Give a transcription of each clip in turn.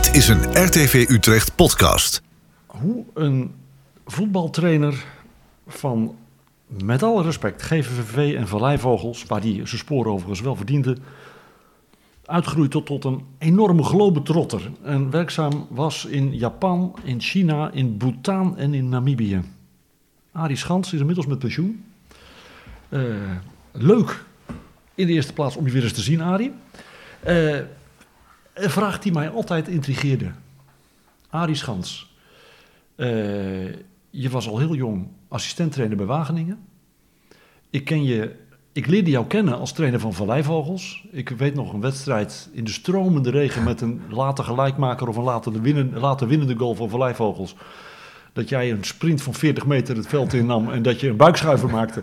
Dit is een RTV Utrecht podcast. Hoe een voetbaltrainer van, met alle respect, GVVV en Valleivogels, waar die zijn sporen overigens wel verdiende, uitgroeit tot, tot een enorme globetrotter. En werkzaam was in Japan, in China, in Bhutan en in Namibië. Arie Schans is inmiddels met pensioen. Eh, leuk in de eerste plaats om je weer eens te zien, Arie. Eh, een vraag die mij altijd intrigeerde. Arie Schans, eh, je was al heel jong assistenttrainer bij Wageningen. Ik, ken je, ik leerde jou kennen als trainer van Valleivogels. Ik weet nog een wedstrijd in de stromende regen met een later gelijkmaker of een later, winnen, later winnende goal van Valleivogels. Dat jij een sprint van 40 meter het veld innam en dat je een buikschuiver maakte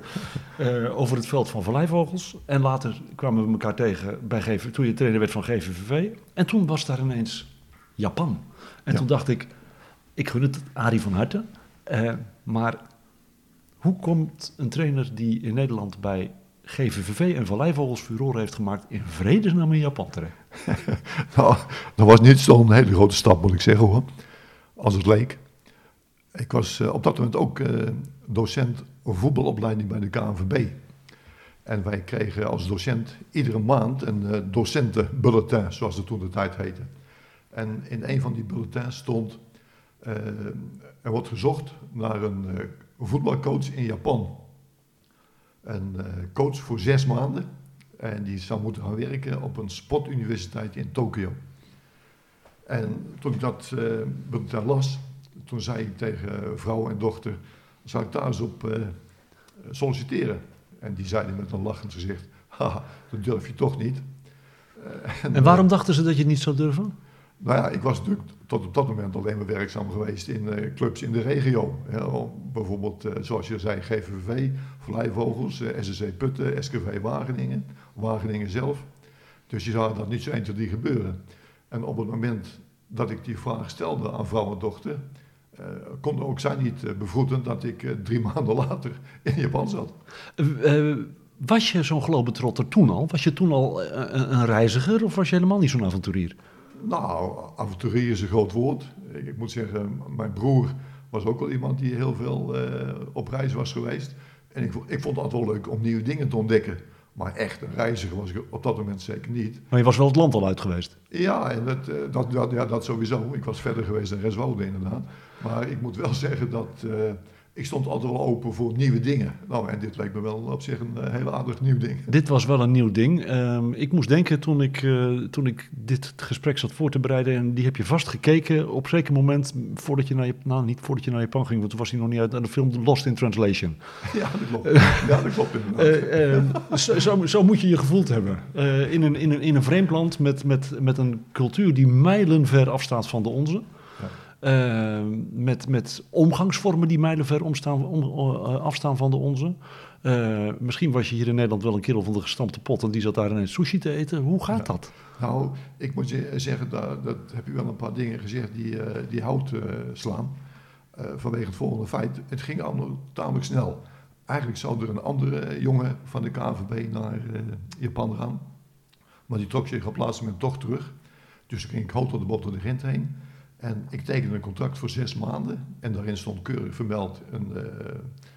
uh, over het veld van Valleivogels. En later kwamen we elkaar tegen bij GV, toen je trainer werd van GVVV. En toen was daar ineens Japan. En Ja. toen dacht ik, ik gun het Arie van harte. eh, maar hoe komt een trainer die in Nederland bij GVVV en Valleivogels furore heeft gemaakt in vredesnaam in Japan terecht? Nou, dat was niet zo'n hele grote stap, moet ik zeggen hoor. Als het leek. Ik was eh, op dat moment ook eh, docent voetbalopleiding bij de KNVB. En wij kregen als docent iedere maand een eh, docentenbulletin, zoals het toen de tijd heette. En in een van die bulletins stond, er wordt gezocht naar een voetbalcoach in Japan. Een coach voor zes maanden. En die zou moeten gaan werken op een sportuniversiteit in Tokio. En toen ik dat bulletin las, toen zei ik tegen vrouw en dochter, zou ik daar eens op eh, solliciteren? En die zeiden met een lachend gezicht, haha, dat durf je toch niet. Eh, En waarom dachten ze dat je het niet zou durven? nou ja, ik was natuurlijk tot op dat moment alleen maar werkzaam geweest in eh, clubs in de regio. Bijvoorbeeld, eh, zoals je zei, GVV, Vlijvogels, eh, SSC Putten, SKV Wageningen, Wageningen zelf. Dus je zag dat niet zo 1, 2, 3 gebeuren. En op het moment dat ik die vraag stelde aan vrouw en dochter, eh kon ook zij niet eh, bevroeden dat ik eh, drie maanden later in Japan zat. Was je zo'n globetrotter toen al? Was je toen al een, een reiziger of was je helemaal niet zo'n avonturier? Nou, avonturier is een groot woord. Ik, ik moet zeggen, mijn broer was ook wel iemand die heel veel op reis was geweest. En ik, ik vond het altijd wel leuk om nieuwe dingen te ontdekken. Maar echt een reiziger was ik op dat moment zeker niet. Maar je was wel het land al uit geweest. Ja, en dat, dat, dat, ja, dat sowieso. Ik was verder geweest dan Reswoude inderdaad. Maar ik moet wel zeggen dat eh, ik stond altijd wel open voor nieuwe dingen. Nou, en dit leek me wel op zich een eh, heel aardig nieuw ding. Dit was wel een nieuw ding. Ehm, ik moest denken toen ik, eh, toen ik dit gesprek zat voor te bereiden, en die heb je vast gekeken op een zeker moment, voordat je naar, nou niet voordat je naar Japan ging, want toen was hij nog niet uit, de film Lost in Translation. Ja, dat klopt. Ja, dat klopt inderdaad. Eh, zo, zo, zo moet je je gevoeld hebben. Eh, in, een, in, een, in een vreemd land met, met, met een cultuur die mijlenver afstaat van de onze. Eh, met, met omgangsvormen die mijlenver omstaan, om, eh, afstaan van de onze. Eh, misschien was je hier in Nederland wel een kerel van de gestampte pot en die zat daar ineens sushi te eten. Hoe gaat dat? Nou, ik moet je zeggen, dat, dat heb je wel een paar dingen gezegd die, die hout slaan. Vanwege het volgende feit, het ging allemaal tamelijk snel. Eigenlijk zou er een andere jongen van de KNVB naar Japan gaan. Maar die trok zich op laatste moment toch terug. Dus ging ik hout tot de door de Gent heen. En ik tekende een contract voor zes maanden. En daarin stond keurig vermeld een eh,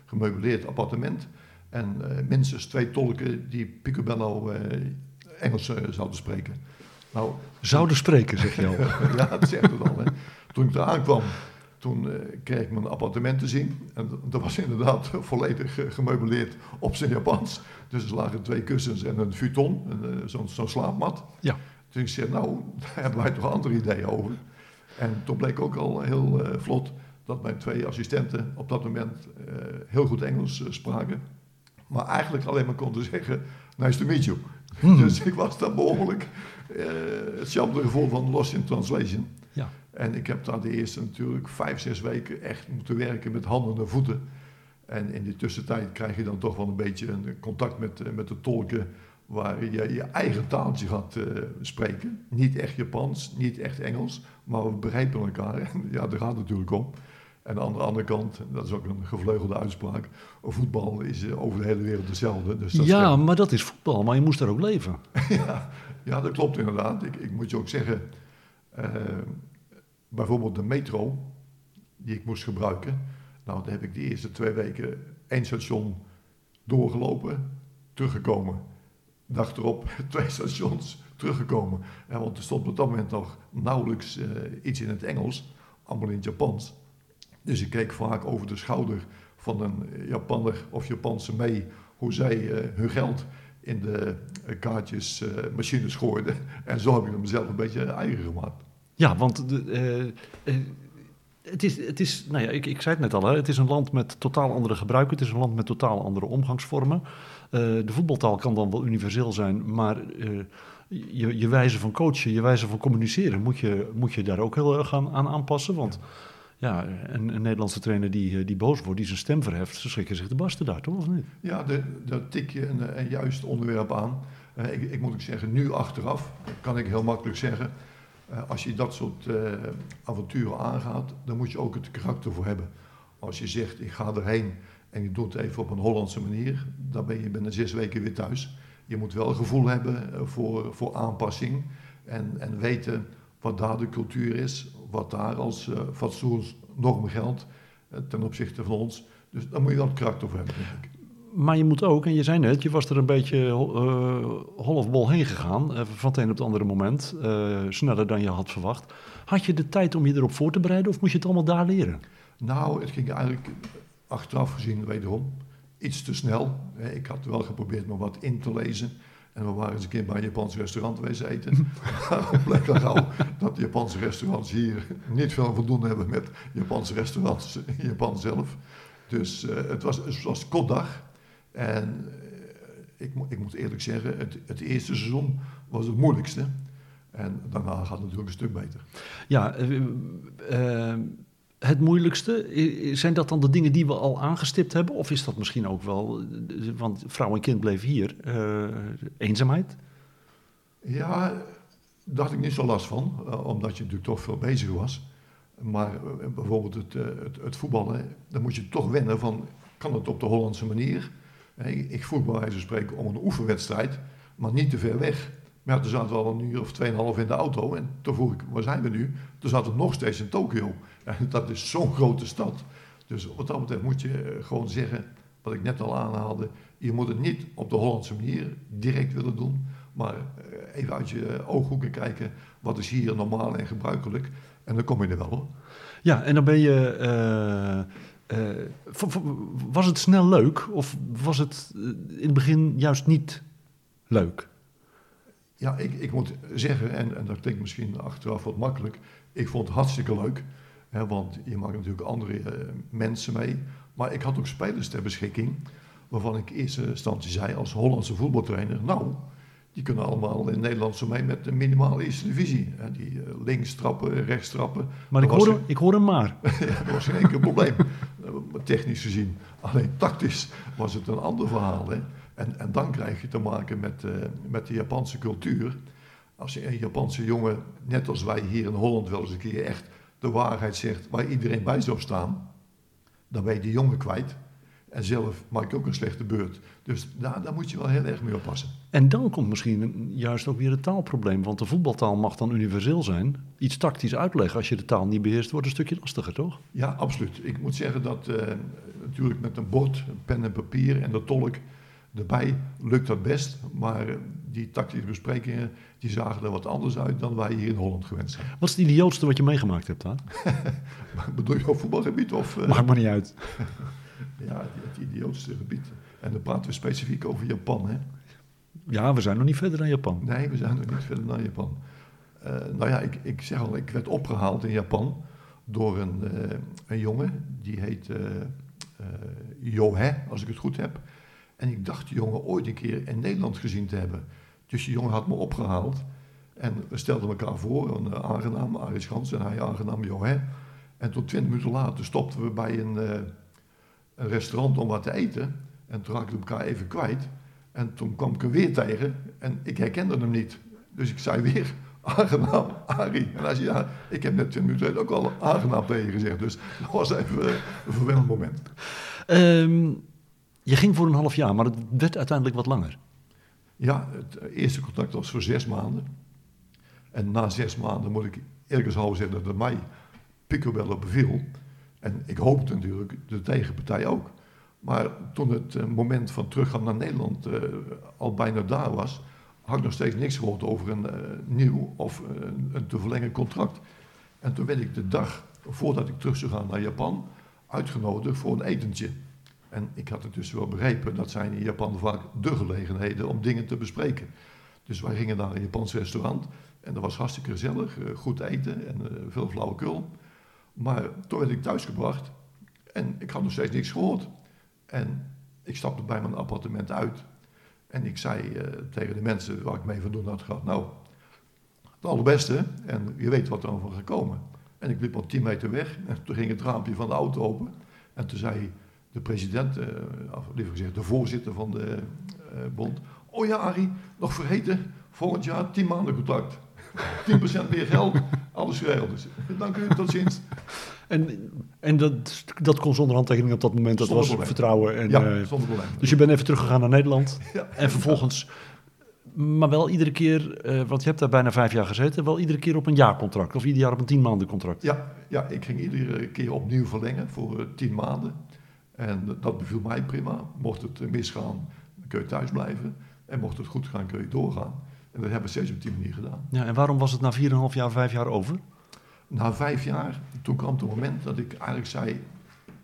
gemeubileerd appartement. En eh, minstens twee tolken die picobello eh, Engels zouden spreken. Nou, Zouden spreken, zeg je al. ja, dat zegt het al. Hè. Toen ik daar aankwam, toen kreeg ik mijn appartement te zien. En dat was inderdaad volledig gemeubileerd op zijn Japans. Dus er lagen twee kussens en een futon, zo'n slaapmat. Ja. Dus ik zei, nou, daar hebben wij toch andere ideeën over. En toen bleek ook al heel eh, vlot dat mijn twee assistenten op dat moment eh, heel goed Engels eh, spraken. Maar eigenlijk alleen maar konden zeggen, nice to meet you. Dus ik was daar behoorlijk eh, hetzelfde gevoel van lost in translation. Ja. En ik heb daar de eerste natuurlijk vijf, zes weken echt moeten werken met handen en voeten. En in die tussentijd krijg je dan toch wel een beetje een contact met, met de tolken waar je je eigen taaltje gaat eh, spreken. Niet echt Japans, niet echt Engels, maar we begrijpen elkaar. En ja, daar gaat het natuurlijk om. En aan de andere kant, dat is ook een gevleugelde uitspraak, voetbal is eh, over de hele wereld hetzelfde. Dus dat Ja, maar dat is voetbal, maar je moest daar ook leven. ja, ja, dat klopt inderdaad. Ik, ik moet je ook zeggen, eh, bijvoorbeeld de metro, die ik moest gebruiken. Nou, dan heb ik de eerste twee weken één station doorgelopen, teruggekomen. Dag erop twee stations teruggekomen. Ja, want er stond op dat moment nog nauwelijks uh, iets in het Engels, allemaal in het Japans. Dus ik keek vaak over de schouder van een Japanner of Japanse mee hoe zij uh, hun geld in de kaartjesmachines gooiden. En zo heb ik hem zelf een beetje eigen gemaakt. Ja, want de, het is, het is nou ja, ik, ik zei het net al, hè, het is een land met totaal andere gebruiken. Het is een land met totaal andere omgangsvormen. De voetbaltaal kan dan wel universeel zijn, maar je, je wijze van coachen, je wijze van communiceren, moet je, moet je daar ook heel erg aan, aan aanpassen. Want ja, een, een, Nederlandse trainer die, eh, die boos wordt, die zijn stem verheft, ze schrikken zich de basten daar, toch? Of niet? Ja, daar tik je een, een juist onderwerp aan. Uh, ik, ik, moet ook zeggen, nu achteraf kan ik heel makkelijk zeggen, uh, als je dat soort uh, avonturen aangaat, dan moet je ook het karakter voor hebben. Als je zegt, ik ga erheen en je doet het even op een Hollandse manier, dan ben je binnen zes weken weer thuis je moet wel gevoel hebben eh, voor, voor aanpassing en, en weten wat daar de cultuur is, wat daar als uh, fatsoensnorm geldt uh, ten opzichte van ons. Dus daar moet je wel karakter voor hebben, denk ik. Maar je moet ook, en je zei net, je was er een beetje uh, hol heen gegaan, uh, van het een op het andere moment, sneller dan je had verwacht. Had je de tijd om je erop voor te bereiden of moest je het allemaal daar leren? Nou, het ging eigenlijk achteraf gezien wederom iets te snel. Ik had wel geprobeerd me wat in te lezen. En we waren eens een keer bij een Japans restaurant geweest eten. Daarom bleek al gauw dat de Japanse restaurants hier niet veel voldoende hebben met Japanse restaurants in Japan zelf. Dus uh, het, was, het was kotdag. En uh, ik, ik, moet eerlijk zeggen, het, het, eerste seizoen was het moeilijkste. En daarna gaat het natuurlijk een stuk beter. Ja, uh, het moeilijkste? Zijn dat dan de dingen die we al aangestipt hebben? Of is dat misschien ook wel, want vrouw en kind bleven hier, uh, eenzaamheid? Ja, daar had ik niet zo last van, uh, omdat je natuurlijk toch veel bezig was. Maar bijvoorbeeld het, het, het, voetballen, dan moet je toch wennen van, kan het op de Hollandse manier? ik voetbal bij spreken om een oefenwedstrijd, maar niet te ver weg. Maar toen zaten we al een uur of tweeënhalf in de auto. En toen vroeg ik, waar zijn we nu? Toen zaten we nog steeds in Tokio. En dat is zo'n grote stad. Dus wat dat betreft moet je eh, gewoon zeggen, wat ik net al aanhaalde. Je moet het niet op de Hollandse manier direct willen doen. Maar eh, even uit je ooghoeken kijken, wat is hier normaal en gebruikelijk. En dan kom je er wel hoor. Ja, en dan ben je... Uh, was het snel leuk of was het in het begin juist niet leuk? Ja, ik, ik moet zeggen, en, en dat klinkt misschien achteraf wat makkelijk, ik vond het hartstikke leuk. Hè, want je maakt natuurlijk andere uh, mensen mee. Maar ik had ook spelers ter beschikking, waarvan ik in eerste instantie zei als Hollandse voetbaltrainer, nou, die kunnen allemaal in Nederland zo mee met de minimale eerste divisie. Hè, die uh, links trappen, rechts trappen. Maar ik hoor, hem, ik hoor hem maar. ja, dat was geen enkel probleem, technisch gezien. Alleen tactisch was het een ander verhaal. Hè. En, en dan krijg je te maken met, uh, met de Japanse cultuur. Als je een Japanse jongen, net als wij hier in Holland wel eens een keer echt de waarheid zegt waar iedereen bij zou staan, dan ben je die jongen kwijt. En zelf maak je ook een slechte beurt. Dus daar, daar moet je wel heel erg mee oppassen. En dan komt misschien juist ook weer het taalprobleem. Want de voetbaltaal mag dan universeel zijn. Iets tactisch uitleggen als je de taal niet beheerst, wordt een stukje lastiger, toch? Ja, absoluut. Ik moet zeggen dat uh, natuurlijk met een bord, pen en papier en de tolk Daarbij lukt dat best, maar eh, die tactische besprekingen die zagen er wat anders uit dan wij hier in Holland gewend zijn. Wat is het idiootste wat je meegemaakt hebt dan? Bedoel je op voetbalgebied? Of, uh... Maakt maar niet uit. ja, het, idiootste gebied. En dan praten we specifiek over Japan, hè? Ja, we zijn nog niet verder dan Japan. Nee, we zijn nog niet verder dan Japan. Uh, nou ja, ik, ik zeg al, ik werd opgehaald in Japan door een, uh, een jongen, die heet Yohe, als ik het goed heb. En ik dacht die jongen ooit een keer in Nederland gezien te hebben. Dus die jongen had me opgehaald. En we stelden elkaar voor, een uh, aangenaam, Aris Gans en hij aangenaam Johan. En tot twintig minuten later stopten we bij een, uh, een, restaurant om wat te eten. En toen raakten we elkaar even kwijt. En toen kwam ik hem weer tegen en ik herkende hem niet. Dus ik zei weer, aangenaam, Arie. En hij zei, ja, ik heb net twintig minuten ook al aangenaam tegen gezegd. Dus dat was even een vervelend moment. Um je ging voor een half jaar, maar het werd uiteindelijk wat langer. Ja, het eerste contact was voor zes maanden. En na zes maanden moet ik eerlijk gezegd zeggen dat het mij picobello beviel. En ik hoopte natuurlijk de tegenpartij ook. Maar toen het eh, moment van teruggaan naar Nederland eh, al bijna daar was, had ik nog steeds niks gehoord over een eh, nieuw of een te verlengen contract. En toen werd ik de dag voordat ik terug zou gaan naar Japan uitgenodigd voor een etentje. En ik had het dus wel begrepen, dat zijn in Japan vaak de gelegenheden om dingen te bespreken. Dus wij gingen naar een Japans restaurant en dat was hartstikke gezellig, eh, goed eten en eh, veel flauwekul. Maar toen werd ik thuisgebracht en ik had nog steeds niks gehoord. En ik stapte bij mijn appartement uit en ik zei eh, tegen de mensen waar ik mee van doen had gehad, nou, het allerbeste en je weet wat er van gaat komen. En ik liep al tien meter weg en toen ging het raampje van de auto open en toen zei de president, eh, of liever gezegd de voorzitter van de eh, bond, oh ja Arie, nog vergeten, volgend jaar 10 maanden contract. 10% meer geld, alles geregeld. Dus dank u, tot ziens. En, en dat, dat kon zonder handtekening op dat moment. Dat Zonder was probleem. vertrouwen. En, ja, eh, zonder probleem. dus je bent even teruggegaan naar Nederland. Ja, En vervolgens, maar wel iedere keer, eh, want je hebt daar bijna vijf jaar gezeten, wel iedere keer op een jaarcontract. Of ieder jaar op een tien maanden contract. Ja, ja, ik ging iedere keer opnieuw verlengen voor eh, tien maanden. En dat beviel mij prima. Mocht het misgaan, dan kun je thuis blijven. En mocht het goed gaan, kun je doorgaan. En dat hebben we steeds op die manier gedaan. Ja, en waarom was het na 4,5 jaar, vijf jaar over? Na vijf jaar, toen kwam het moment dat ik eigenlijk zei...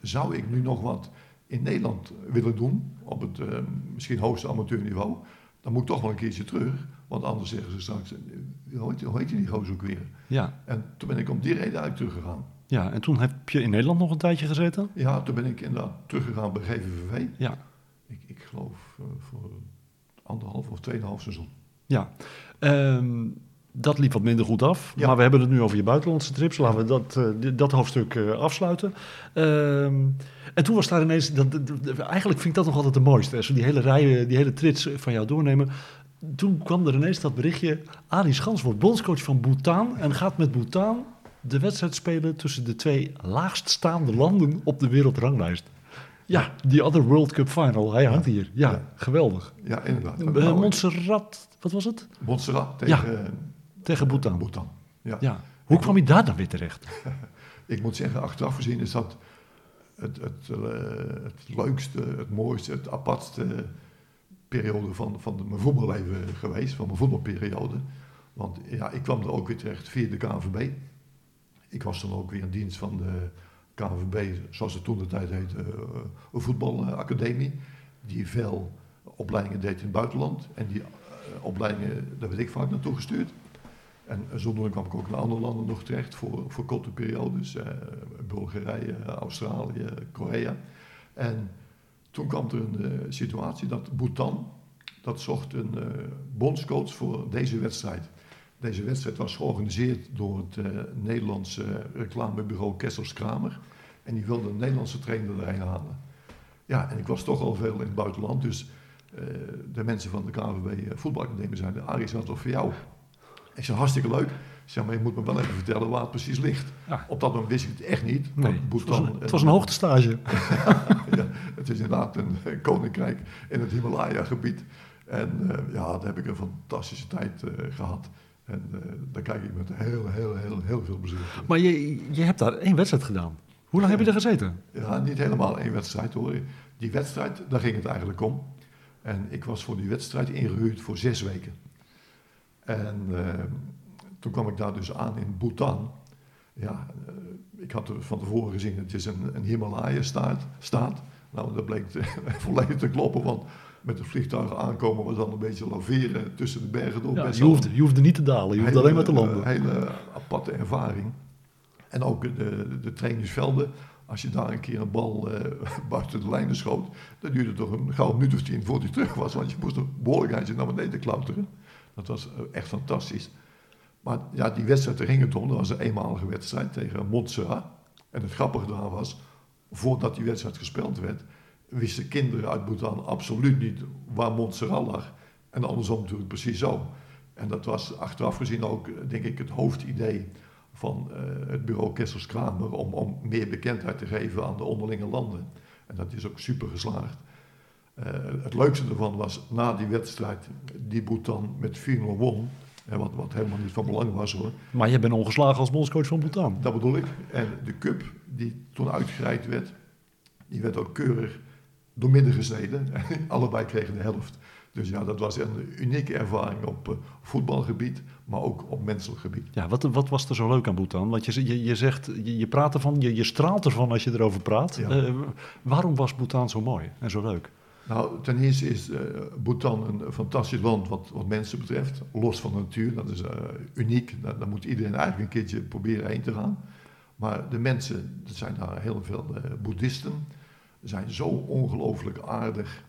zou ik nu nog wat in Nederland willen doen... op het eh, misschien hoogste amateurniveau... dan moet ik toch wel een keertje terug. Want anders zeggen ze straks... eh, hoe heet, hoe heet die gozer ook weer? Ja, En toen ben ik om die reden eigenlijk teruggegaan. Ja, en toen heb je in Nederland nog een tijdje gezeten? Ja, toen ben ik inderdaad teruggegaan bij GVVV. Ja, Ik, ik geloof eh, voor anderhalf of tweeënhalf seizoen. ja. Ehm, dat liep wat minder goed af. Ja. Maar we hebben het nu over je buitenlandse trips. Laten we dat, eh, dat hoofdstuk eh, afsluiten. Ehm, en toen was daar ineens... Dat, eigenlijk vind ik dat nog altijd de mooiste. hè. Zo die hele rij, die hele trits van jou doornemen. Toen kwam er ineens dat berichtje... Ali Schans wordt bondscoach van Bhutan... en gaat met Bhutan de wedstrijd spelen... tussen de twee laagststaande landen op de wereldranglijst. Ja, die other World Cup final. Hij hangt hier. Ja, Ja. geweldig. Ja, inderdaad. Eh, Montserrat, wat was het? Montserrat tegen eh, Tegen Bhutan. Bhutan. Ja. Ja. Hoe kwam je daar dan weer terecht? Ik moet zeggen, achteraf gezien is dat het, het, eh, het leukste, het mooiste, het apartste periode van, van mijn voetballeven geweest, van mijn voetbalperiode. Want ja, ik kwam er ook weer terecht via de KNVB. Ik was dan ook weer in dienst van de KNVB, zoals het toen de tijd heette, eh, een voetbalacademie. Die veel opleidingen deed in het buitenland. En die eh, opleidingen, daar werd ik vaak naartoe gestuurd. En zodoende kwam ik ook naar andere landen nog terecht voor, voor korte periodes. eh, Bulgarije, Australië, Korea. En toen kwam er een eh, situatie dat Bhutan, dat zocht een eh, bondscoach voor deze wedstrijd. Deze wedstrijd was georganiseerd door het eh, Nederlandse reclamebureau Kessels Kramer. En die wilde een Nederlandse trainer erheen halen. Ja, en ik was toch al veel in het buitenland, dus eh, de mensen van de KVB voetbalacademie zeiden, Arie, is dat toch voor jou? Ik zei, hartstikke leuk. Ik zei, maar je moet me wel even vertellen waar het precies ligt. Ja. Op dat moment wist ik het echt niet. Nee, dat het was Bhutan een, het was een hoogtestage. ja, het is inderdaad een eh, koninkrijk in het Himalaya-gebied. En eh, ja, daar heb ik een fantastische tijd eh, gehad. En eh, daar kijk ik met heel, heel, heel, heel veel plezier. Maar je, je hebt daar één wedstrijd gedaan. Hoe lang heb je er gezeten? Ja, niet helemaal één wedstrijd hoor. Die wedstrijd, daar ging het eigenlijk om. En ik was voor die wedstrijd ingehuurd voor zes weken. En eh, toen kwam ik daar dus aan in Bhutan. Ja, eh, ik had er van tevoren gezien, het is een, een Himalaya-staat. Staat. Nou, dat bleek volledig te kloppen, want met het vliegtuig aankomen was dan een beetje laveren tussen de bergen door. Ja, je, hoefde, je hoefde niet te dalen, je hoefde hele, alleen maar te landen. eh, hele aparte ervaring. En ook de, de, de trainingsvelden. Als je daar een keer een bal eh, buiten de lijnen schoot, dan duurde het toch een gauw minuut of tien voordat hij terug was. Want je moest er behoorlijk eindje naar beneden klauteren. Dat was eh, echt fantastisch. Maar ja, die wedstrijd, daar ging het om. Dat was een eenmalige wedstrijd tegen Montserrat. En het grappige daar was, voordat die wedstrijd gespeeld werd, wisten kinderen uit Bhutan absoluut niet waar Montserrat lag. En andersom natuurlijk precies zo. En dat was achteraf gezien ook, denk ik, het hoofdidee van eh, het bureau Kessels Kramer om, om meer bekendheid te geven aan de onderlinge landen. En dat is ook super geslaagd. Eh, het leukste ervan was na die wedstrijd die Bhutan met 4-0 won. Hè, wat, wat helemaal niet van belang was hoor. Maar je bent ongeslagen als bondscoach van Bhutan. Dat bedoel ik. En de cup die toen uitgereikt werd, die werd ook keurig doormidden gesneden. Allebei kregen de helft. Dus ja, dat was een unieke ervaring op uh, voetbalgebied, maar ook op menselijk gebied. Ja, wat, wat was er zo leuk aan Bhutan? Want je, je, je zegt, je, je praat ervan, je, je straalt ervan als je erover praat. Ja. Uh, waarom was Bhutan zo mooi en zo leuk? Nou, ten eerste is uh, Bhutan een fantastisch land wat, wat mensen betreft. Los van de natuur, dat is uniek. Daar, daar, moet iedereen eigenlijk een keertje proberen heen te gaan. Maar de mensen, er zijn daar heel veel boeddhisten, zijn zo ongelooflijk aardig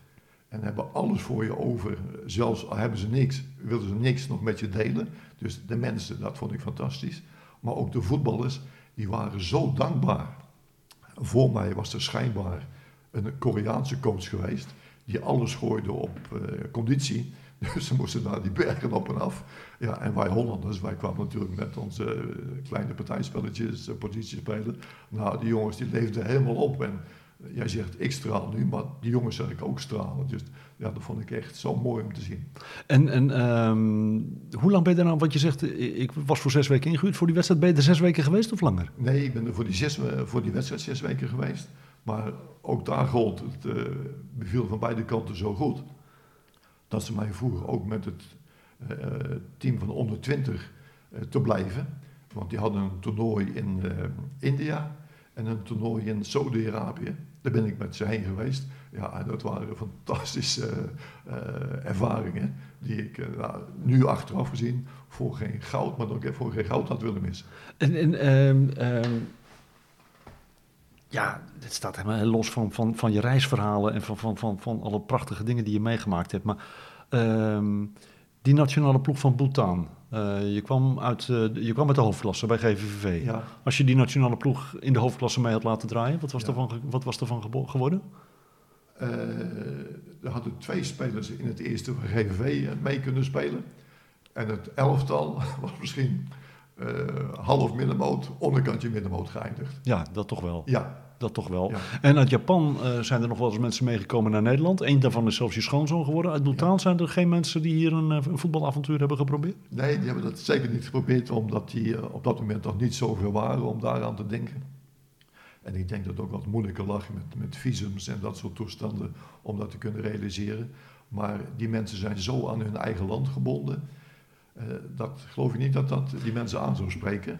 en hebben alles voor je over. Zelfs al hebben ze niks, willen ze niks nog met je delen. Dus de mensen, dat vond ik fantastisch. Maar ook de voetballers, die waren zo dankbaar. Voor mij was er schijnbaar een Koreaanse coach geweest, die alles gooide op uh, conditie. Dus ze moesten daar die bergen op en af. Ja, en wij Hollanders, wij kwamen natuurlijk met onze uh, kleine partijspelletjes, uh, positie spelen. Nou, die jongens die leefden helemaal op. En jij zegt ik straal nu, maar die jongens zeg ik ook stralen. Dus ja, dat vond ik echt zo mooi om te zien. En, en um, hoe lang ben je er nou, wat je zegt, ik was voor zes weken ingehuurd voor die wedstrijd. Ben je er zes weken geweest of langer? Nee, ik ben er voor die, zes, voor die wedstrijd zes weken geweest. Maar ook daar gold, het uh, beviel van beide kanten zo goed. Dat ze mij vroegen ook met het uh, team van onder 20 uh, te blijven. Want die hadden een toernooi in India en een toernooi in Saudi-Arabië. Daar ben ik met ze geweest. Ja, dat waren fantastische uh, uh, ervaringen die ik uh, nou, nu achteraf gezien voor geen goud, maar ook voor geen goud had willen missen. En, en um, um, ja, dit staat helemaal los van, van, van je reisverhalen en van, van, van, van alle prachtige dingen die je meegemaakt hebt. Maar um, die nationale ploeg van Bhutan, uh, je, kwam uit, uh, je kwam uit de hoofdklasse bij GVVV. Ja. Als je die nationale ploeg in de hoofdklasse mee had laten draaien, wat was Ja. ervan, wat was ervan geworden? Eh, er hadden twee spelers in het eerste van GVV eh, mee kunnen spelen. En het elftal was misschien eh, half middenmoot, onderkantje middenmoot geëindigd. Ja, dat toch wel. Ja, Dat toch wel. Ja. En uit Japan eh, zijn er nog wel eens mensen meegekomen naar Nederland. Eén daarvan is zelfs je schoonzoon geworden. Uit Bhutan zijn er geen mensen die hier een, eh, een voetbalavontuur hebben geprobeerd? nee, die hebben dat zeker niet geprobeerd, omdat die eh, op dat moment nog niet zoveel waren om daaraan te denken. En ik denk dat het ook wat moeilijker lag met, met visums en dat soort toestanden om dat te kunnen realiseren. Maar die mensen zijn zo aan hun eigen land gebonden. eh, dat geloof ik niet dat dat die mensen aan zou spreken.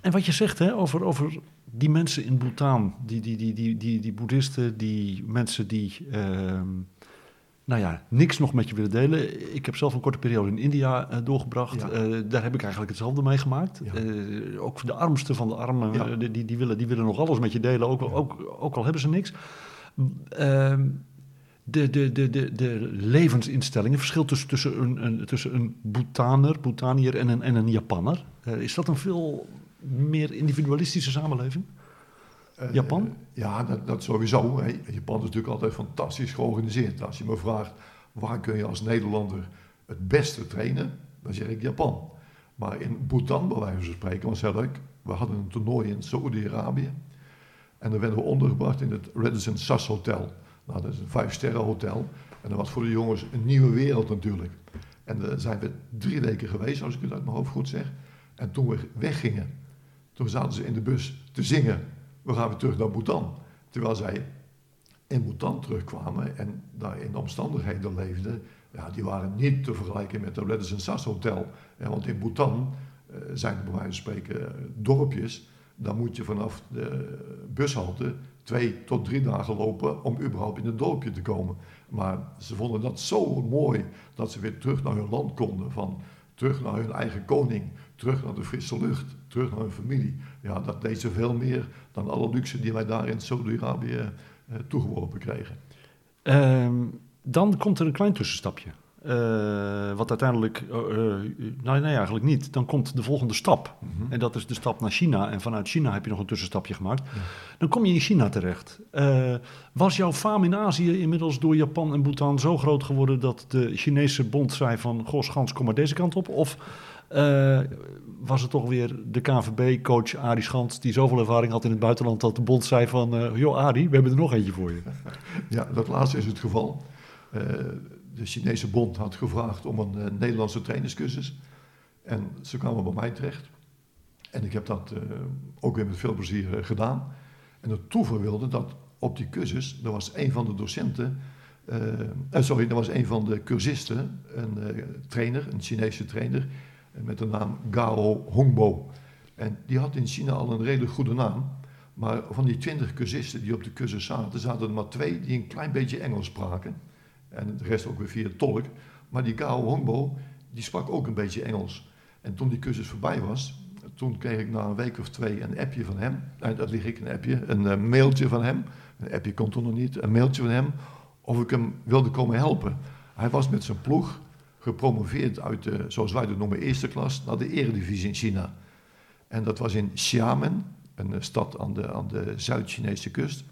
En wat je zegt hè, over, over die mensen in Bhutan, die, die, die, die, die, die boeddhisten, die mensen die ehm, nou ja, niks nog met je willen delen. Ik heb zelf een korte periode in India eh, doorgebracht. Ja. Eh, daar heb ik eigenlijk hetzelfde meegemaakt. Ja. Eh, ook de armste van de armen, Ja. die, die, willen, die willen nog alles met je delen, ook, ook, ook al hebben ze niks. Ehm, de, de, de, de, de levensinstellingen, verschil tussen, tussen een, een, tussen een Bhutaner, Bhutanier en een, en een Japanner. Is dat een veel meer individualistische samenleving? Eh, Japan? ja, dat, dat sowieso. hè. Japan is natuurlijk altijd fantastisch georganiseerd. Als je me vraagt, waar kun je als Nederlander het beste trainen? Dan zeg ik Japan. Maar in Bhutan, bij wijze van spreken, was heel leuk. We hadden een toernooi in Saoedi-Arabië. En dan werden we ondergebracht in het Radisson Sas Hotel. Nou, dat is een vijfsterren hotel. En dat was voor de jongens een nieuwe wereld natuurlijk. En daar zijn we drie weken geweest, als ik het uit mijn hoofd goed zeg. En toen we weggingen, toen zaten ze in de bus te zingen. We gaan weer terug naar Bhutan. Terwijl zij in Bhutan terugkwamen en daar in de omstandigheden leefden. Ja, die waren niet te vergelijken met de Radisson Sas Hotel. Want in Bhutan eh, zijn er bij wijze van spreken eh, dorpjes. Dan moet je vanaf de bushalte twee tot drie dagen lopen om überhaupt in het dorpje te komen. Maar ze vonden dat zo mooi dat ze weer terug naar hun land konden. Van terug naar hun eigen koning, terug naar de frisse lucht, terug naar hun familie. Ja, dat deed ze veel meer dan alle luxe die wij daar in Saudi-Arabië eh, toegeworpen kregen. Ehm, dan komt er een klein tussenstapje. Eh, wat uiteindelijk, eh, nou nee, eigenlijk niet. Dan komt de volgende stap. En dat is de stap naar China. En vanuit China heb je nog een tussenstapje gemaakt. Dan kom je in China terecht. Was jouw faam in Azië inmiddels door Japan en Bhutan zo groot geworden dat de Chinese bond zei van, goh Schans, kom maar deze kant op? Of was het toch weer de KNVB-coach Arie Schans, die zoveel ervaring had in het buitenland, dat de bond zei van, eh, joh Arie, we hebben er nog eentje voor je. Ja, dat laatste is het geval. Eh, de Chinese bond had gevraagd om een eh, Nederlandse trainerscursus. En ze kwamen bij mij terecht. En ik heb dat ook weer met veel plezier gedaan. En het toeval wilde dat op die cursus, er was een van de docenten, sorry, er was een van de cursisten, een trainer, een Chinese trainer, met de naam Gao Hongbo. En die had in China al een redelijk goede naam. Maar van die twintig cursisten die op de cursus zaten, zaten er maar twee die een klein beetje Engels spraken. En de rest ook weer via tolk. Maar die Gao Hongbo, die sprak ook een beetje Engels. En toen die cursus voorbij was, toen kreeg ik na een week of twee een appje van hem. Dat lig ik, een appje, een uh, mailtje van hem. Een appje kon toen nog niet, een mailtje van hem. Of ik hem wilde komen helpen. Hij was met zijn ploeg gepromoveerd uit de, zoals wij dat noemen, eerste klas, naar de eredivisie in China. En dat was in Xiamen, een eh, stad aan de, aan de Zuid-Chinese kust.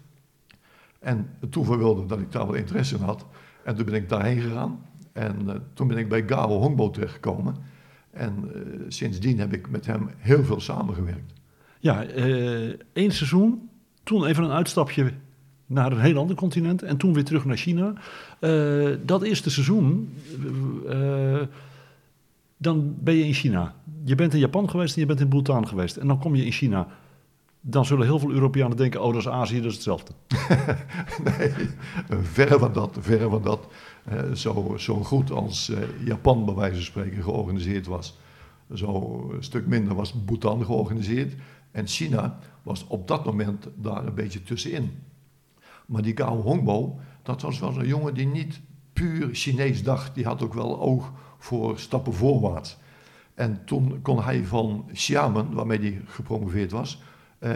En toen wilde dat ik daar wel interesse in had. En toen ben ik daarheen gegaan. En uh, toen ben ik bij Gao Hongbo terechtgekomen. En uh, sindsdien heb ik met hem heel veel samengewerkt. Ja, één seizoen. Toen even een uitstapje naar een heel ander continent. En toen weer terug naar China. Uh, dat eerste seizoen. dan ben je in China. Je bent in Japan geweest en je bent in Bhutan geweest. En dan kom je in China. Dan zullen heel veel Europeanen denken: oh, dat is Azië, dat is hetzelfde. nee, verre van dat, verre van dat. Uh, zo, zo goed als Japan, bij wijze van spreken, georganiseerd was. Zo een stuk minder was Bhutan georganiseerd. En China was op dat moment daar een beetje tussenin. Maar die Gao Hongbo, dat was wel een jongen die niet puur Chinees dacht. Die had ook wel oog voor stappen voorwaarts. En toen kon hij van Xiamen, waarmee hij gepromoveerd was, uh,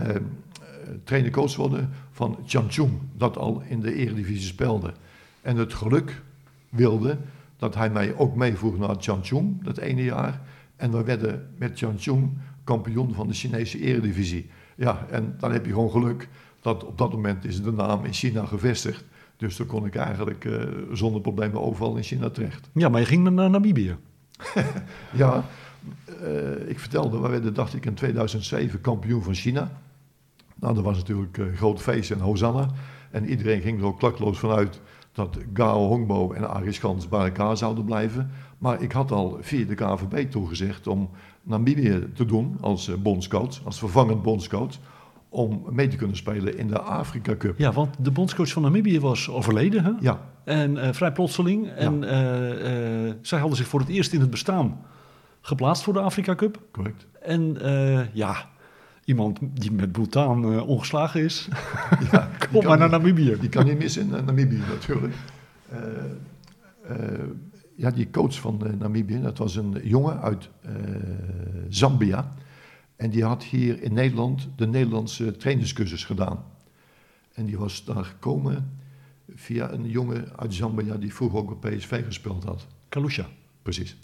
trainer-coach worden van Changchun, dat al in de Eredivisie speelde. En het geluk wilde dat hij mij ook meevoerde naar Changchun dat ene jaar. En we werden met Changchun kampioen van de Chinese Eredivisie. Ja, en dan heb je gewoon geluk dat op dat moment is de naam in China gevestigd. Dus dan kon ik eigenlijk uh, zonder problemen overal in China terecht. Ja, maar je ging naar Namibië. ja, uh, ik vertelde, we werden, dacht ik, in 2007 kampioen van China. Nou, dat was natuurlijk een uh, groot feest in Hosanna. En iedereen ging er ook klakloos vanuit dat Gao Hongbo en Aris Gans bij elkaar zouden blijven. Maar ik had al via de KVB toegezegd om Namibië te doen als bondscoach, als vervangend bondscoach. Om mee te kunnen spelen in de Afrika Cup. Ja, want de bondscoach van Namibië was overleden, hè? Ja. En uh, vrij plotseling. En ja. zij hadden zich voor het eerst in het bestaan geplaatst voor de Afrika Cup. Correct. En ja, iemand die met Bhutan ongeslagen is. Ja, Kom maar naar Namibië. Die kan niet missen in Namibië natuurlijk. Ja, die coach van Namibië, dat was een jongen uit Zambia. En die had hier in Nederland de Nederlandse trainerscursus gedaan. En die was daar gekomen via een jongen uit Zambia die vroeger ook op PSV gespeeld had. Kalusha. Precies.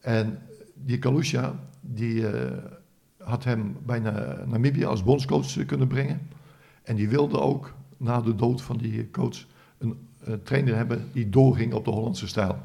En die Kalusha, die had hem bijna Namibië als bondscoach kunnen brengen. En die wilde ook na de dood van die coach een, een trainer hebben die doorging op de Hollandse stijl.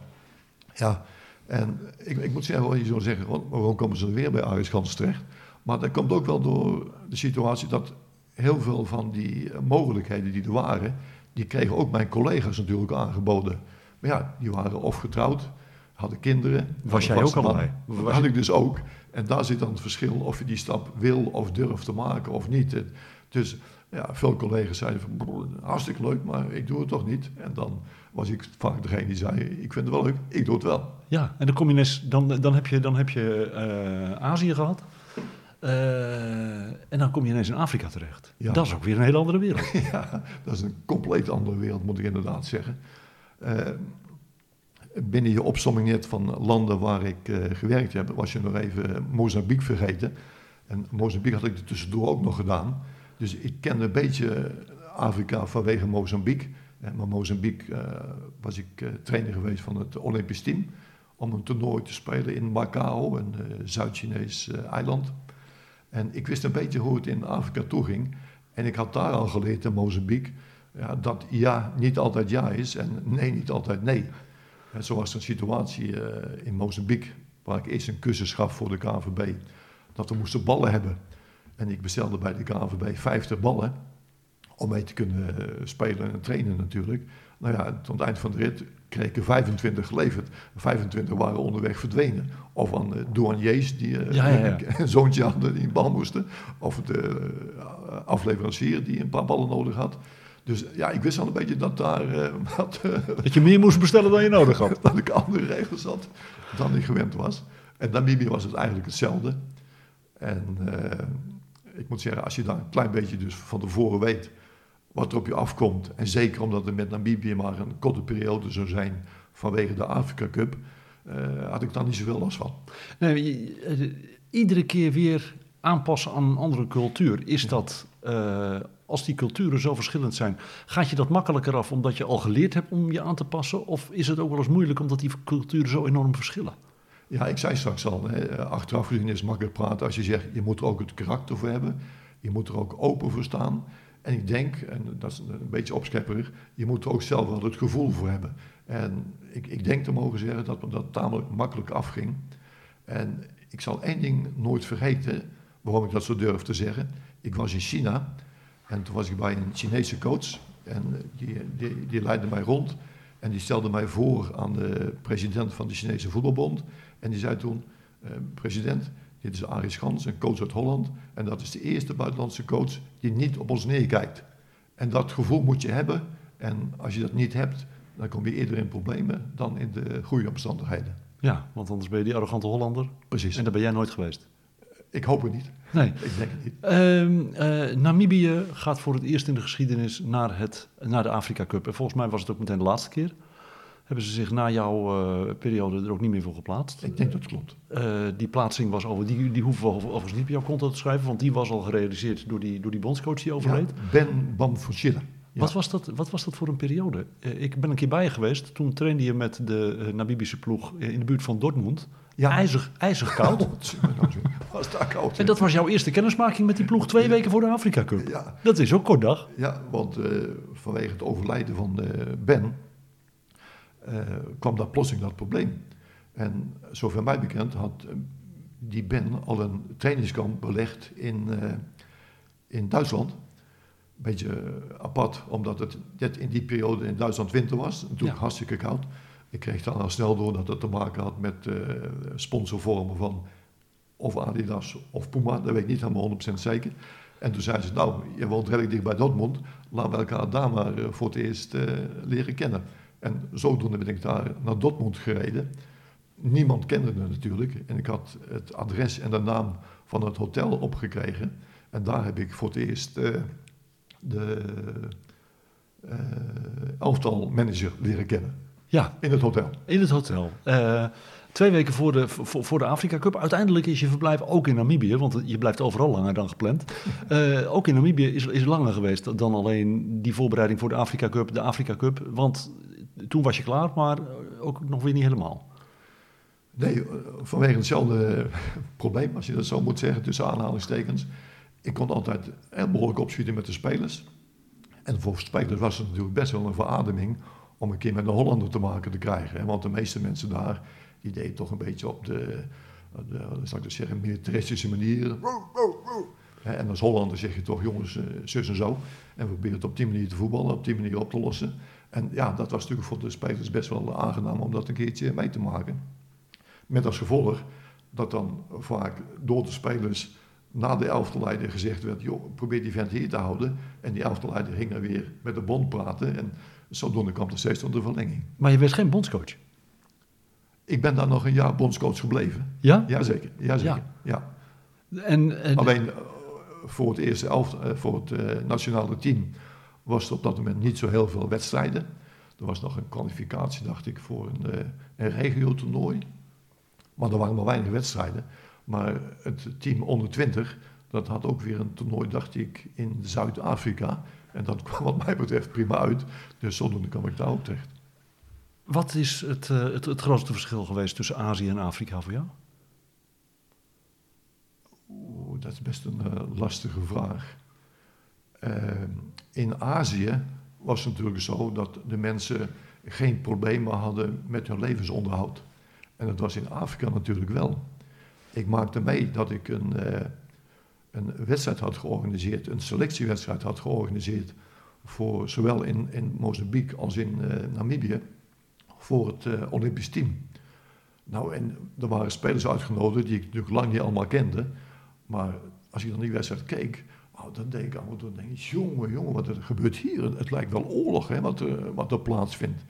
Ja, en ik, ik moet zeggen, je zou zeggen, waarom komen ze weer bij Aris Gans terecht? Maar dat komt ook wel door de situatie dat heel veel van die mogelijkheden die er waren, die kregen ook mijn collega's natuurlijk aangeboden. Maar ja, die waren of getrouwd, hadden kinderen. Was jij ook al bij? Dat had ik dus ook. En daar zit dan het verschil of je die stap wil of durft te maken of niet. Dus ja, veel collega's zeiden van, hartstikke leuk, maar ik doe het toch niet. En dan was ik vaak degene die zei, ik vind het wel leuk, ik doe het wel. Ja, en dan, kom je ineens, dan, dan heb je, dan heb je uh, Azië gehad. Uh, en dan kom je ineens in Afrika terecht. Ja. Dat is ook weer een hele andere wereld. ja, dat is een compleet andere wereld, moet ik inderdaad zeggen. Uh, binnen je opsomming net van landen waar ik uh, gewerkt heb, was je nog even Mozambique vergeten. En Mozambique had ik er tussendoor ook nog gedaan. Dus ik kende een beetje Afrika vanwege Mozambique. En maar Mozambique was ik trainer geweest van het Olympisch team. Om een toernooi te spelen in Macao, een Zuid-Chinees eiland. En ik wist een beetje hoe het in Afrika toeging. En ik had daar al geleerd in Mozambique ja, dat ja niet altijd ja is en nee niet altijd nee. En zo was een situatie uh, in Mozambique, waar ik eerst een cursus gaf voor de KNVB, dat we moesten ballen hebben. En ik bestelde bij de KNVB 50 ballen, om mee te kunnen eh, spelen en trainen natuurlijk. Nou ja, tot het eind van de rit kreeg ik er 25 geleverd. 25 waren onderweg verdwenen. Of aan uh, douaniers die uh, Ja, ja, ja. een zoontje hadden die een bal moesten. Of de uh, afleverancier die een paar ballen nodig had. Dus ja, ik wist al een beetje dat daar eh, wat, eh, Dat je meer moest bestellen dan je nodig had. dat ik andere regels had dan ik gewend was. En Namibië was het eigenlijk hetzelfde. En eh, ik moet zeggen, als je daar een klein beetje dus van tevoren weet wat er op je afkomt, en zeker omdat het met Namibië maar een korte periode zou zijn vanwege de Afrika Cup, eh, had ik daar niet zoveel last van. Nee, eh, iedere keer weer aanpassen aan een andere cultuur. Is dat, eh, als die culturen zo verschillend zijn, gaat je dat makkelijker af omdat je al geleerd hebt om je aan te passen? Of is het ook wel eens moeilijk omdat die culturen zo enorm verschillen? Ja, ik zei straks al, hè, achteraf gezien is het makkelijk praten als je zegt, je moet er ook het karakter voor hebben. Je moet er ook open voor staan. En ik denk, en dat is een beetje opschepperig, je moet er ook zelf wel het gevoel voor hebben. En ik, ik denk te mogen zeggen dat me dat tamelijk makkelijk afging. En ik zal één ding nooit vergeten, waarom ik dat zo durf te zeggen. Ik was in China en toen was ik bij een Chinese coach en die, die, die leidde mij rond. En die stelde mij voor aan de president van de Chinese voetbalbond. En die zei toen, eh, president, dit is Arie Schans, een coach uit Holland. En dat is de eerste buitenlandse coach die niet op ons neerkijkt. En dat gevoel moet je hebben. En als je dat niet hebt, dan kom je eerder in problemen dan in de goede omstandigheden. Ja, want anders ben je die arrogante Hollander. Precies. En daar ben jij nooit geweest. Ik hoop het niet. Nee. Ik denk het niet. Ehm, eh, Namibië gaat voor het eerst in de geschiedenis naar, het, naar de Afrika Cup. En volgens mij was het ook meteen de laatste keer. Hebben ze zich na jouw eh, periode er ook niet meer voor geplaatst. Ik denk dat het klopt. Eh, die plaatsing was over, die, die hoeven we over- overigens niet op jouw konto te schrijven, want die was al gerealiseerd door die, door die bondscoach die overleed. Ja, ben Bamfushila. Ja. Wat, was dat, wat was dat voor een periode? Eh, ik ben een keer bij je geweest. Toen trainde je met de Namibische ploeg in de buurt van Dortmund. Ja. IJzig, ijzig koud. Was daar koud. en dat was jouw eerste kennismaking met die ploeg twee weken voor de Afrika Cup. Ja, Dat is ook kort dag. ja want vanwege het overlijden van Ben kwam daar plotseling dat probleem. En zover mij bekend had eh, die Ben al een trainingskamp belegd in, eh, in Duitsland. Een beetje eh, apart, omdat het net in die periode in Duitsland winter was. Natuurlijk Ja. hartstikke koud. Ik kreeg dan al snel door dat het te maken had met eh, sponsorvormen van of Adidas of Puma. Dat weet ik niet helemaal 100% zeker. En toen zei ze, nou, je woont redelijk dicht bij Dortmund. Laten we elkaar daar maar eh, voor het eerst eh, leren kennen. En zodoende ben ik daar naar Dortmund gereden. Niemand kende me natuurlijk. En ik had het adres en de naam van het hotel opgekregen. En daar heb ik voor het eerst eh, de elftal manager leren kennen. Ja, In het hotel. in het hotel. Eh, twee weken voor de, voor, voor de Afrika Cup. Uiteindelijk is je verblijf ook in Namibië, want je blijft overal langer dan gepland. Ook in Namibië is, is langer geweest dan alleen die voorbereiding voor de Afrika Cup, de Afrika Cup. Want toen was je klaar, maar ook nog weer niet helemaal. Nee, eh, vanwege hetzelfde probleem, als je dat zo moet zeggen, tussen aanhalingstekens. Ik kon altijd heel behoorlijk opschieten met de spelers. En voor spelers was het natuurlijk best wel een verademing om een keer met een Hollander te maken te krijgen. Want de meeste mensen daar, die deden toch een beetje op de, de ik dat zeggen, militaristische manier. En als Hollander zeg je toch, jongens, eh, zus en zo. En we proberen het op die manier te voetballen, op die manier op te lossen. En ja, dat was natuurlijk voor de spelers best wel aangenaam om dat een keertje mee te maken. Met als gevolg dat dan vaak door de spelers na de elftalleider gezegd werd: joh, probeer die vent hier te houden. En die elftalleider ging dan weer met de bond praten. En zodoende kwam er steeds tot de verlenging. Maar je werd geen bondscoach. Ik ben daar nog een jaar bondscoach gebleven. Ja? Jazeker, jazeker. Ja. En, en Alleen eh, voor het eerste elft, eh, voor het eh, nationale team was er op dat moment niet zo heel veel wedstrijden. Er was nog een kwalificatie, dacht ik, voor een, eh, een regio-toernooi. Maar er waren maar weinig wedstrijden. Maar het team onder 20, dat had ook weer een toernooi, dacht ik, in Zuid-Afrika. En dat kwam wat mij betreft prima uit. Dus zodoende kwam ik daar ook terecht. wat is het, eh, het, het grootste verschil geweest tussen Azië en Afrika voor jou? Oeh, dat is best een eh, lastige vraag. Eh, in Azië was het natuurlijk zo dat de mensen geen problemen hadden met hun levensonderhoud. En dat was in Afrika natuurlijk wel. Ik maakte mee dat ik een, eh, een wedstrijd had georganiseerd, een selectiewedstrijd had georganiseerd voor zowel in, in Mozambique als in eh, Namibië voor het eh, Olympisch team. Nou, en er waren spelers uitgenodigd die ik natuurlijk lang niet allemaal kende. Maar als ik dan die wedstrijd keek, oh, dan denk ik, oh, dan denk ik, jongen, jongen, wat er gebeurt hier? Het lijkt wel oorlog, hè, wat, er, wat er plaatsvindt.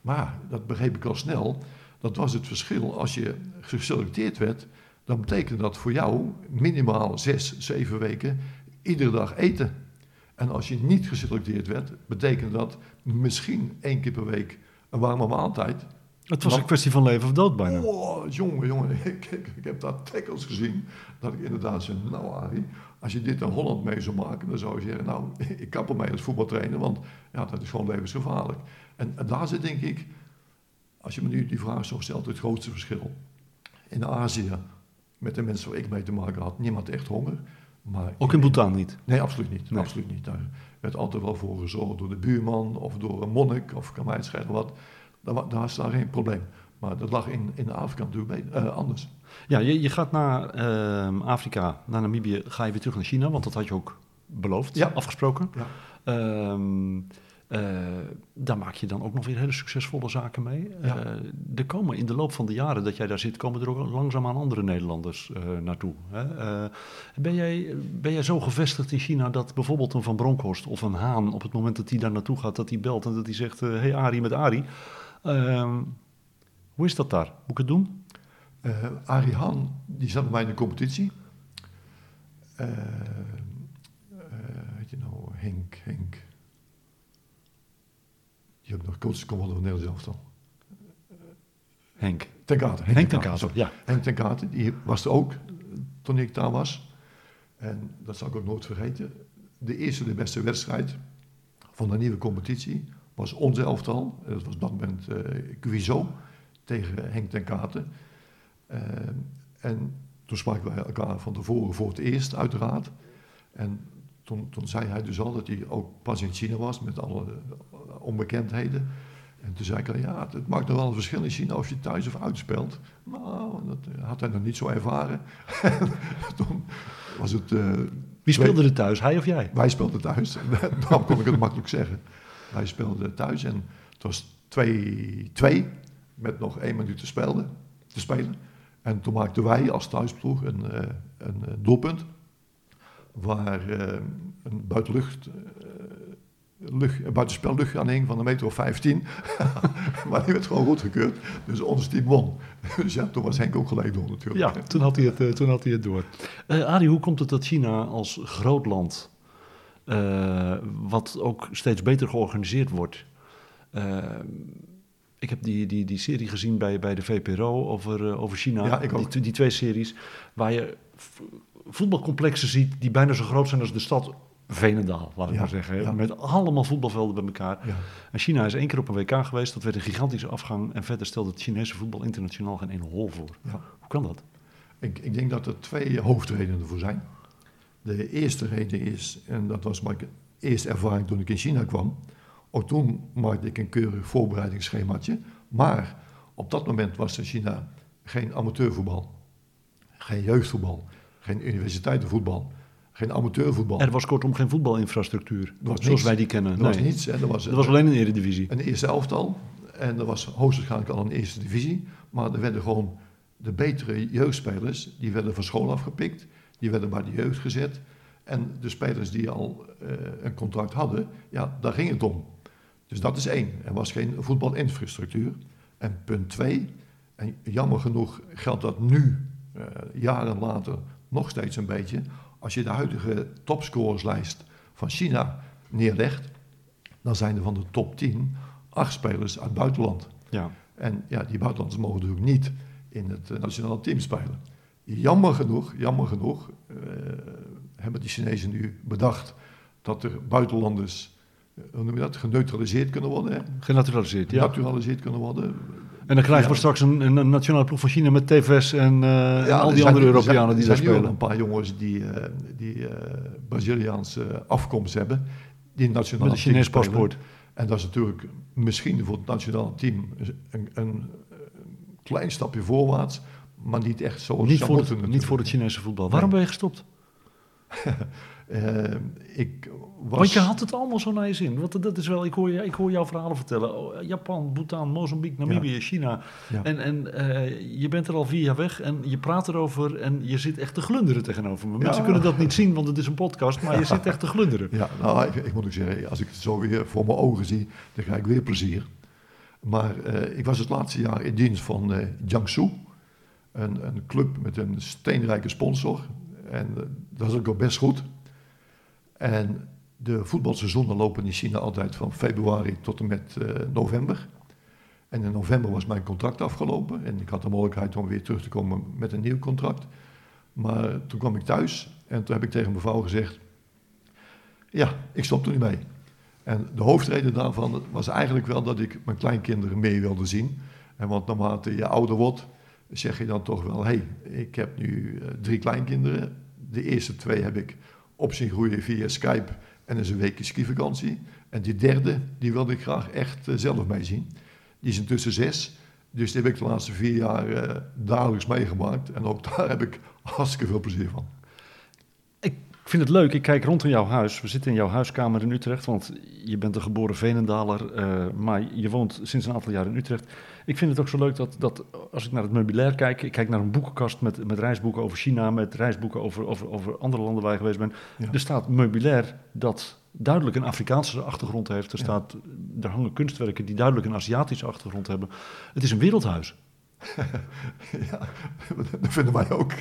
Maar, dat begreep ik al snel, dat was het verschil. Als je geselecteerd werd, dan betekende dat voor jou minimaal zes, zeven weken iedere dag eten. En als je niet geselecteerd werd, betekende dat misschien één keer per week een warme maaltijd. Het was een kwestie van leven of dood bijna. Oh, jongen, jongen, ik, ik, ik heb daar tackles gezien. Dat ik inderdaad zei, nou Arie, als je dit in Holland mee zou maken, dan zou je zeggen, nou, ik kap ermee als voetbaltrainer, want ja, dat is gewoon levensgevaarlijk. En, en daar zit denk ik, als je me nu die vraag zo stelt, het grootste verschil. In Azië, met de mensen waar ik mee te maken had, niemand echt honger. Maar Ook in Bhutan niet? Nee, absoluut niet. Nee. Absoluut niet. Daar werd altijd wel voor gezorgd door de buurman of door een monnik of kan mij het schelen wat. Daar, daar is daar geen probleem. Maar dat lag in, in Afrika natuurlijk eh, anders. Ja, je, je gaat naar ehm, Afrika, naar Namibië, ga je weer terug naar China, want dat had je ook beloofd, Ja. afgesproken. Ja. Ehm, eh, daar maak je dan ook nog weer hele succesvolle zaken mee. Ja. Eh, er komen in de loop van de jaren dat jij daar zit, komen er ook langzaamaan andere Nederlanders eh, naartoe. Hè? Ben, jij, ben jij zo gevestigd in China dat bijvoorbeeld een Van Bronckhorst of een Haan, op het moment dat hij daar naartoe gaat, dat hij belt en dat hij zegt, hé hey Arie met Arie, ehm, hoe is dat daar? Moet ik het doen? Eh Arie Han, die zat bij mij in de competitie. Weet je nou, Henk, Henk. Die ook nog coach van Nederlands elftal. Henk. Ten Kate. Henk ten Kate, Kate, sorry. ja. Henk ten Kate, die was er ook toen ik daar was. En dat zal ik ook nooit vergeten. De eerste, de beste wedstrijd van de nieuwe competitie was ons elftal. Dat was moment eh Cuiso tegen Henk ten Kate. Eh, en toen spraken wij elkaar van tevoren voor het eerst, uiteraard. En toen, toen zei hij dus al dat hij ook pas in China was met alle eh, onbekendheden. En toen zei ik al, ja, het maakt nog wel een verschil in China of je thuis of uitspeelt. Nou, dat had hij nog niet zo ervaren. toen was het... eh, Wie speelde er thuis, hij of jij? wij speelden thuis. Daarom kon ik het makkelijk zeggen. Wij speelden thuis en het was 2-2 met nog één minuut te spelen. Te spelen. En toen maakten wij als thuisploeg een, eh, een eh, doelpunt. Waar eh, een buitenlucht, lucht, aan hing van een meter of 15. maar die werd gewoon goedgekeurd. Dus ons team won. dus ja, toen was Henk ook gelijk door natuurlijk. Ja, toen had hij het, toen had hij het door. Eh Arie, hoe komt het dat China als groot land, wat ook steeds beter georganiseerd wordt... ik heb die, die, die serie gezien bij, bij de VPRO over, eh, over China. Ja, ik ook. Die, die twee series, waar je voetbalcomplexen ziet die bijna zo groot zijn als de stad Venendaal, laat ik Ja, maar zeggen. ja. Met allemaal voetbalvelden bij elkaar. Ja. En China is één keer op een WK geweest, dat werd een gigantische afgang. En verder stelde het Chinese voetbal internationaal geen ene hol voor. Hoe kan dat? Ik, ik denk dat er twee hoofdredenen voor zijn. De eerste reden is, en dat was mijn eerste ervaring toen ik in China kwam. Ook toen maakte ik een keurig voorbereidingsschemaatje. Maar op dat moment was in China geen amateurvoetbal, geen jeugdvoetbal, geen universiteitenvoetbal, geen amateurvoetbal. Er was kortom geen voetbalinfrastructuur, zoals wij die kennen. er was niets. Er was, Er was alleen een eredivisie. een eerste elftal. En er was hoogstwaarschijnlijk al een eerste divisie. Maar er werden gewoon de betere jeugdspelers, die werden van school afgepikt. Die werden bij de jeugd gezet. En de spelers die al eh, een contract hadden, ja, daar ging het om. Dus dat is één. Er was geen voetbalinfrastructuur. En punt twee, en jammer genoeg geldt dat nu, eh, jaren later, nog steeds een beetje. Als je de huidige topscorerslijst van China neerlegt, dan zijn er van de top 10 acht spelers uit het buitenland. Ja. En ja, die buitenlanders mogen natuurlijk niet in het eh, nationale team spelen. Jammer genoeg, jammer genoeg, eh, hebben die Chinezen nu bedacht dat er buitenlanders, hoe noem je dat, geneutraliseerd kunnen worden. Hè? Genaturaliseerd, ja. Genaturaliseerd kunnen worden. En dan krijgen we Ja. straks een, een, nationale ploeg van China met TVS en, eh, en al er die zijn- andere er zijn- Europeanen die er daar zijn nu al spelen. een paar jongens die, eh, die eh, Braziliaanse afkomst hebben, die nationaal Met een Chinees spelen. paspoort. En dat is natuurlijk misschien voor het nationale team een, een, klein stapje voorwaarts, maar niet echt zoals Niet voor, het, niet voor het Chinese voetbal. Waarom ben je gestopt? Eh, ik was... Want je had het allemaal zo naar je zin. Want dat is wel, ik hoor, je- ik hoor jouw verhalen vertellen. Oh, Japan, Bhutan, Mozambique, Namibië, China. Ja. En, en eh, je bent er al vier jaar weg en je praat erover en je zit echt te glunderen tegenover me. Mensen Ja. kunnen dat niet zien, want het is een podcast, maar je zit echt te glunderen. Ja, nou, ik, ik moet ook zeggen, als ik het zo weer voor mijn ogen zie, dan krijg ik weer plezier. Maar eh, ik was het laatste jaar in dienst van Jiangsu, een, een club met een steenrijke sponsor. En dat is ook wel best goed. En de voetbalseizoenen lopen in China altijd van februari tot en met eh, november. En in november was mijn contract afgelopen en ik had de mogelijkheid om weer terug te komen met een nieuw contract. Maar toen kwam ik thuis en toen heb ik tegen mijn vrouw gezegd, ja, ik stop er nu mee. En de hoofdreden daarvan was eigenlijk wel dat ik mijn kleinkinderen mee wilde zien. En want naarmate je ouder wordt, zeg je dan toch wel, hé, hey, ik heb nu eh, drie kleinkinderen. De eerste twee heb ik op zien groeien via Skype en is een weekje skivakantie. En die derde, die wilde ik graag echt eh, zelf meezien. Die is intussen zes, dus die heb ik de laatste vier jaar eh, dagelijks meegemaakt. En ook daar heb ik hartstikke veel plezier van. Ik vind het leuk, ik kijk rond in jouw huis. We zitten in jouw huiskamer in Utrecht, want je bent een geboren Venendaler, eh, maar je woont sinds een aantal jaar in Utrecht. Ik vind het ook zo leuk dat, dat als ik naar het meubilair kijk, ik kijk naar een boekenkast met, met reisboeken over China, met reisboeken over, over, over andere landen waar je geweest bent. Ja. Er staat meubilair dat duidelijk een Afrikaanse achtergrond heeft. Er, Ja. staat, er hangen kunstwerken die duidelijk een Aziatische achtergrond hebben. Het is een wereldhuis. Ja, dat vinden wij ook.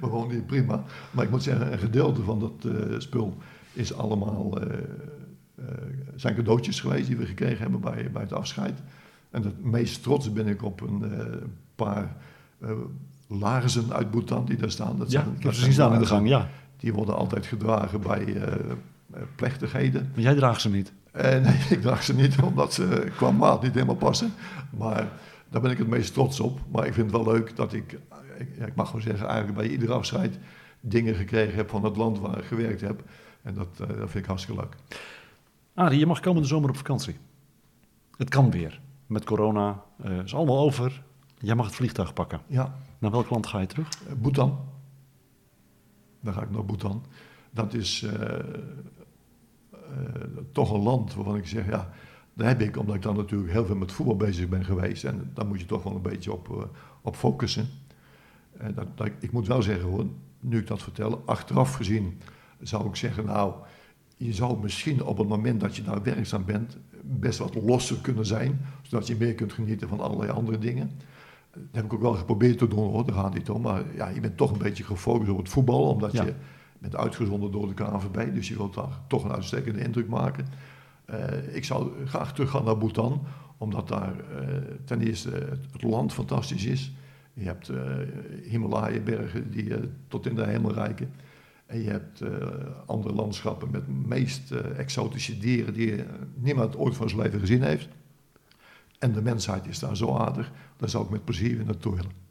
We wonen hier prima. Maar ik moet zeggen, een gedeelte van dat eh, spul is allemaal, eh, eh, zijn cadeautjes geweest die we gekregen hebben bij, bij het afscheid. En het meest trots ben ik op een paar laarzen uit Bhutan die daar staan. Dat Ja, zijn- ik heb ze zien staan in de gang, ja. Die worden altijd gedragen bij plechtigheden. Maar jij draagt ze niet. Nee, ik draag ze niet, omdat ze qua maat niet helemaal passen. Maar daar ben ik het meest trots op. Maar ik vind het wel leuk dat ik, ik, ja, ik mag wel zeggen, eigenlijk bij iedere afscheid dingen gekregen heb van het land waar ik gewerkt heb. En dat, eh, dat vind ik hartstikke leuk. Arie, je mag komende zomer op vakantie. Het kan weer. Met corona eh is allemaal over. Jij mag het vliegtuig pakken. Ja, Naar welk land ga je terug? eh, Bhutan. Dan ga ik naar Bhutan. Dat is toch een land waarvan ik zeg, ja, daar heb ik, omdat ik dan natuurlijk heel veel met voetbal bezig ben geweest. En daar moet je toch wel een beetje op, eh, op focussen. En dat, dat, ik moet wel zeggen hoor, nu ik dat vertel, achteraf gezien zou ik zeggen, nou, je zou misschien op het moment dat je daar werkzaam bent, best wat losser kunnen zijn, zodat je meer kunt genieten van allerlei andere dingen. Dat heb ik ook wel geprobeerd te doen hoor, daar gaat niet om. Maar ja, je bent toch een beetje gefocust op het voetbal, omdat Ja. je bent uitgezonden door de KNVB, dus je wilt daar toch een uitstekende indruk maken. Eh, ik zou graag terug gaan naar Bhutan, omdat daar eh, ten eerste het, land fantastisch is. Je hebt eh Himalaya-bergen die tot in de hemel reiken. En je hebt andere landschappen met meest eh, exotische dieren die niemand ooit van zijn leven gezien heeft. En de mensheid is daar zo aardig, daar zou ik met plezier weer naartoe willen.